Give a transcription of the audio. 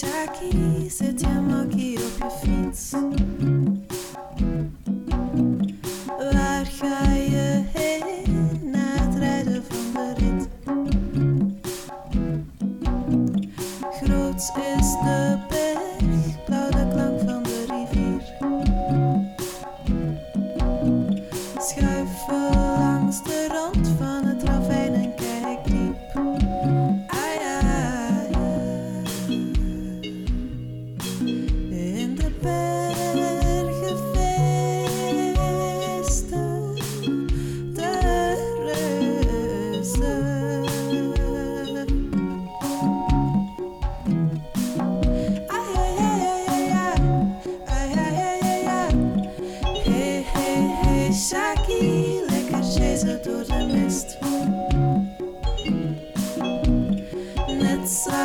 deixar zit je te op je fiets. Waar ga je heen na het rijden van de rit? Groot is de berg, blauw de klank van de rivier. Schuiven. so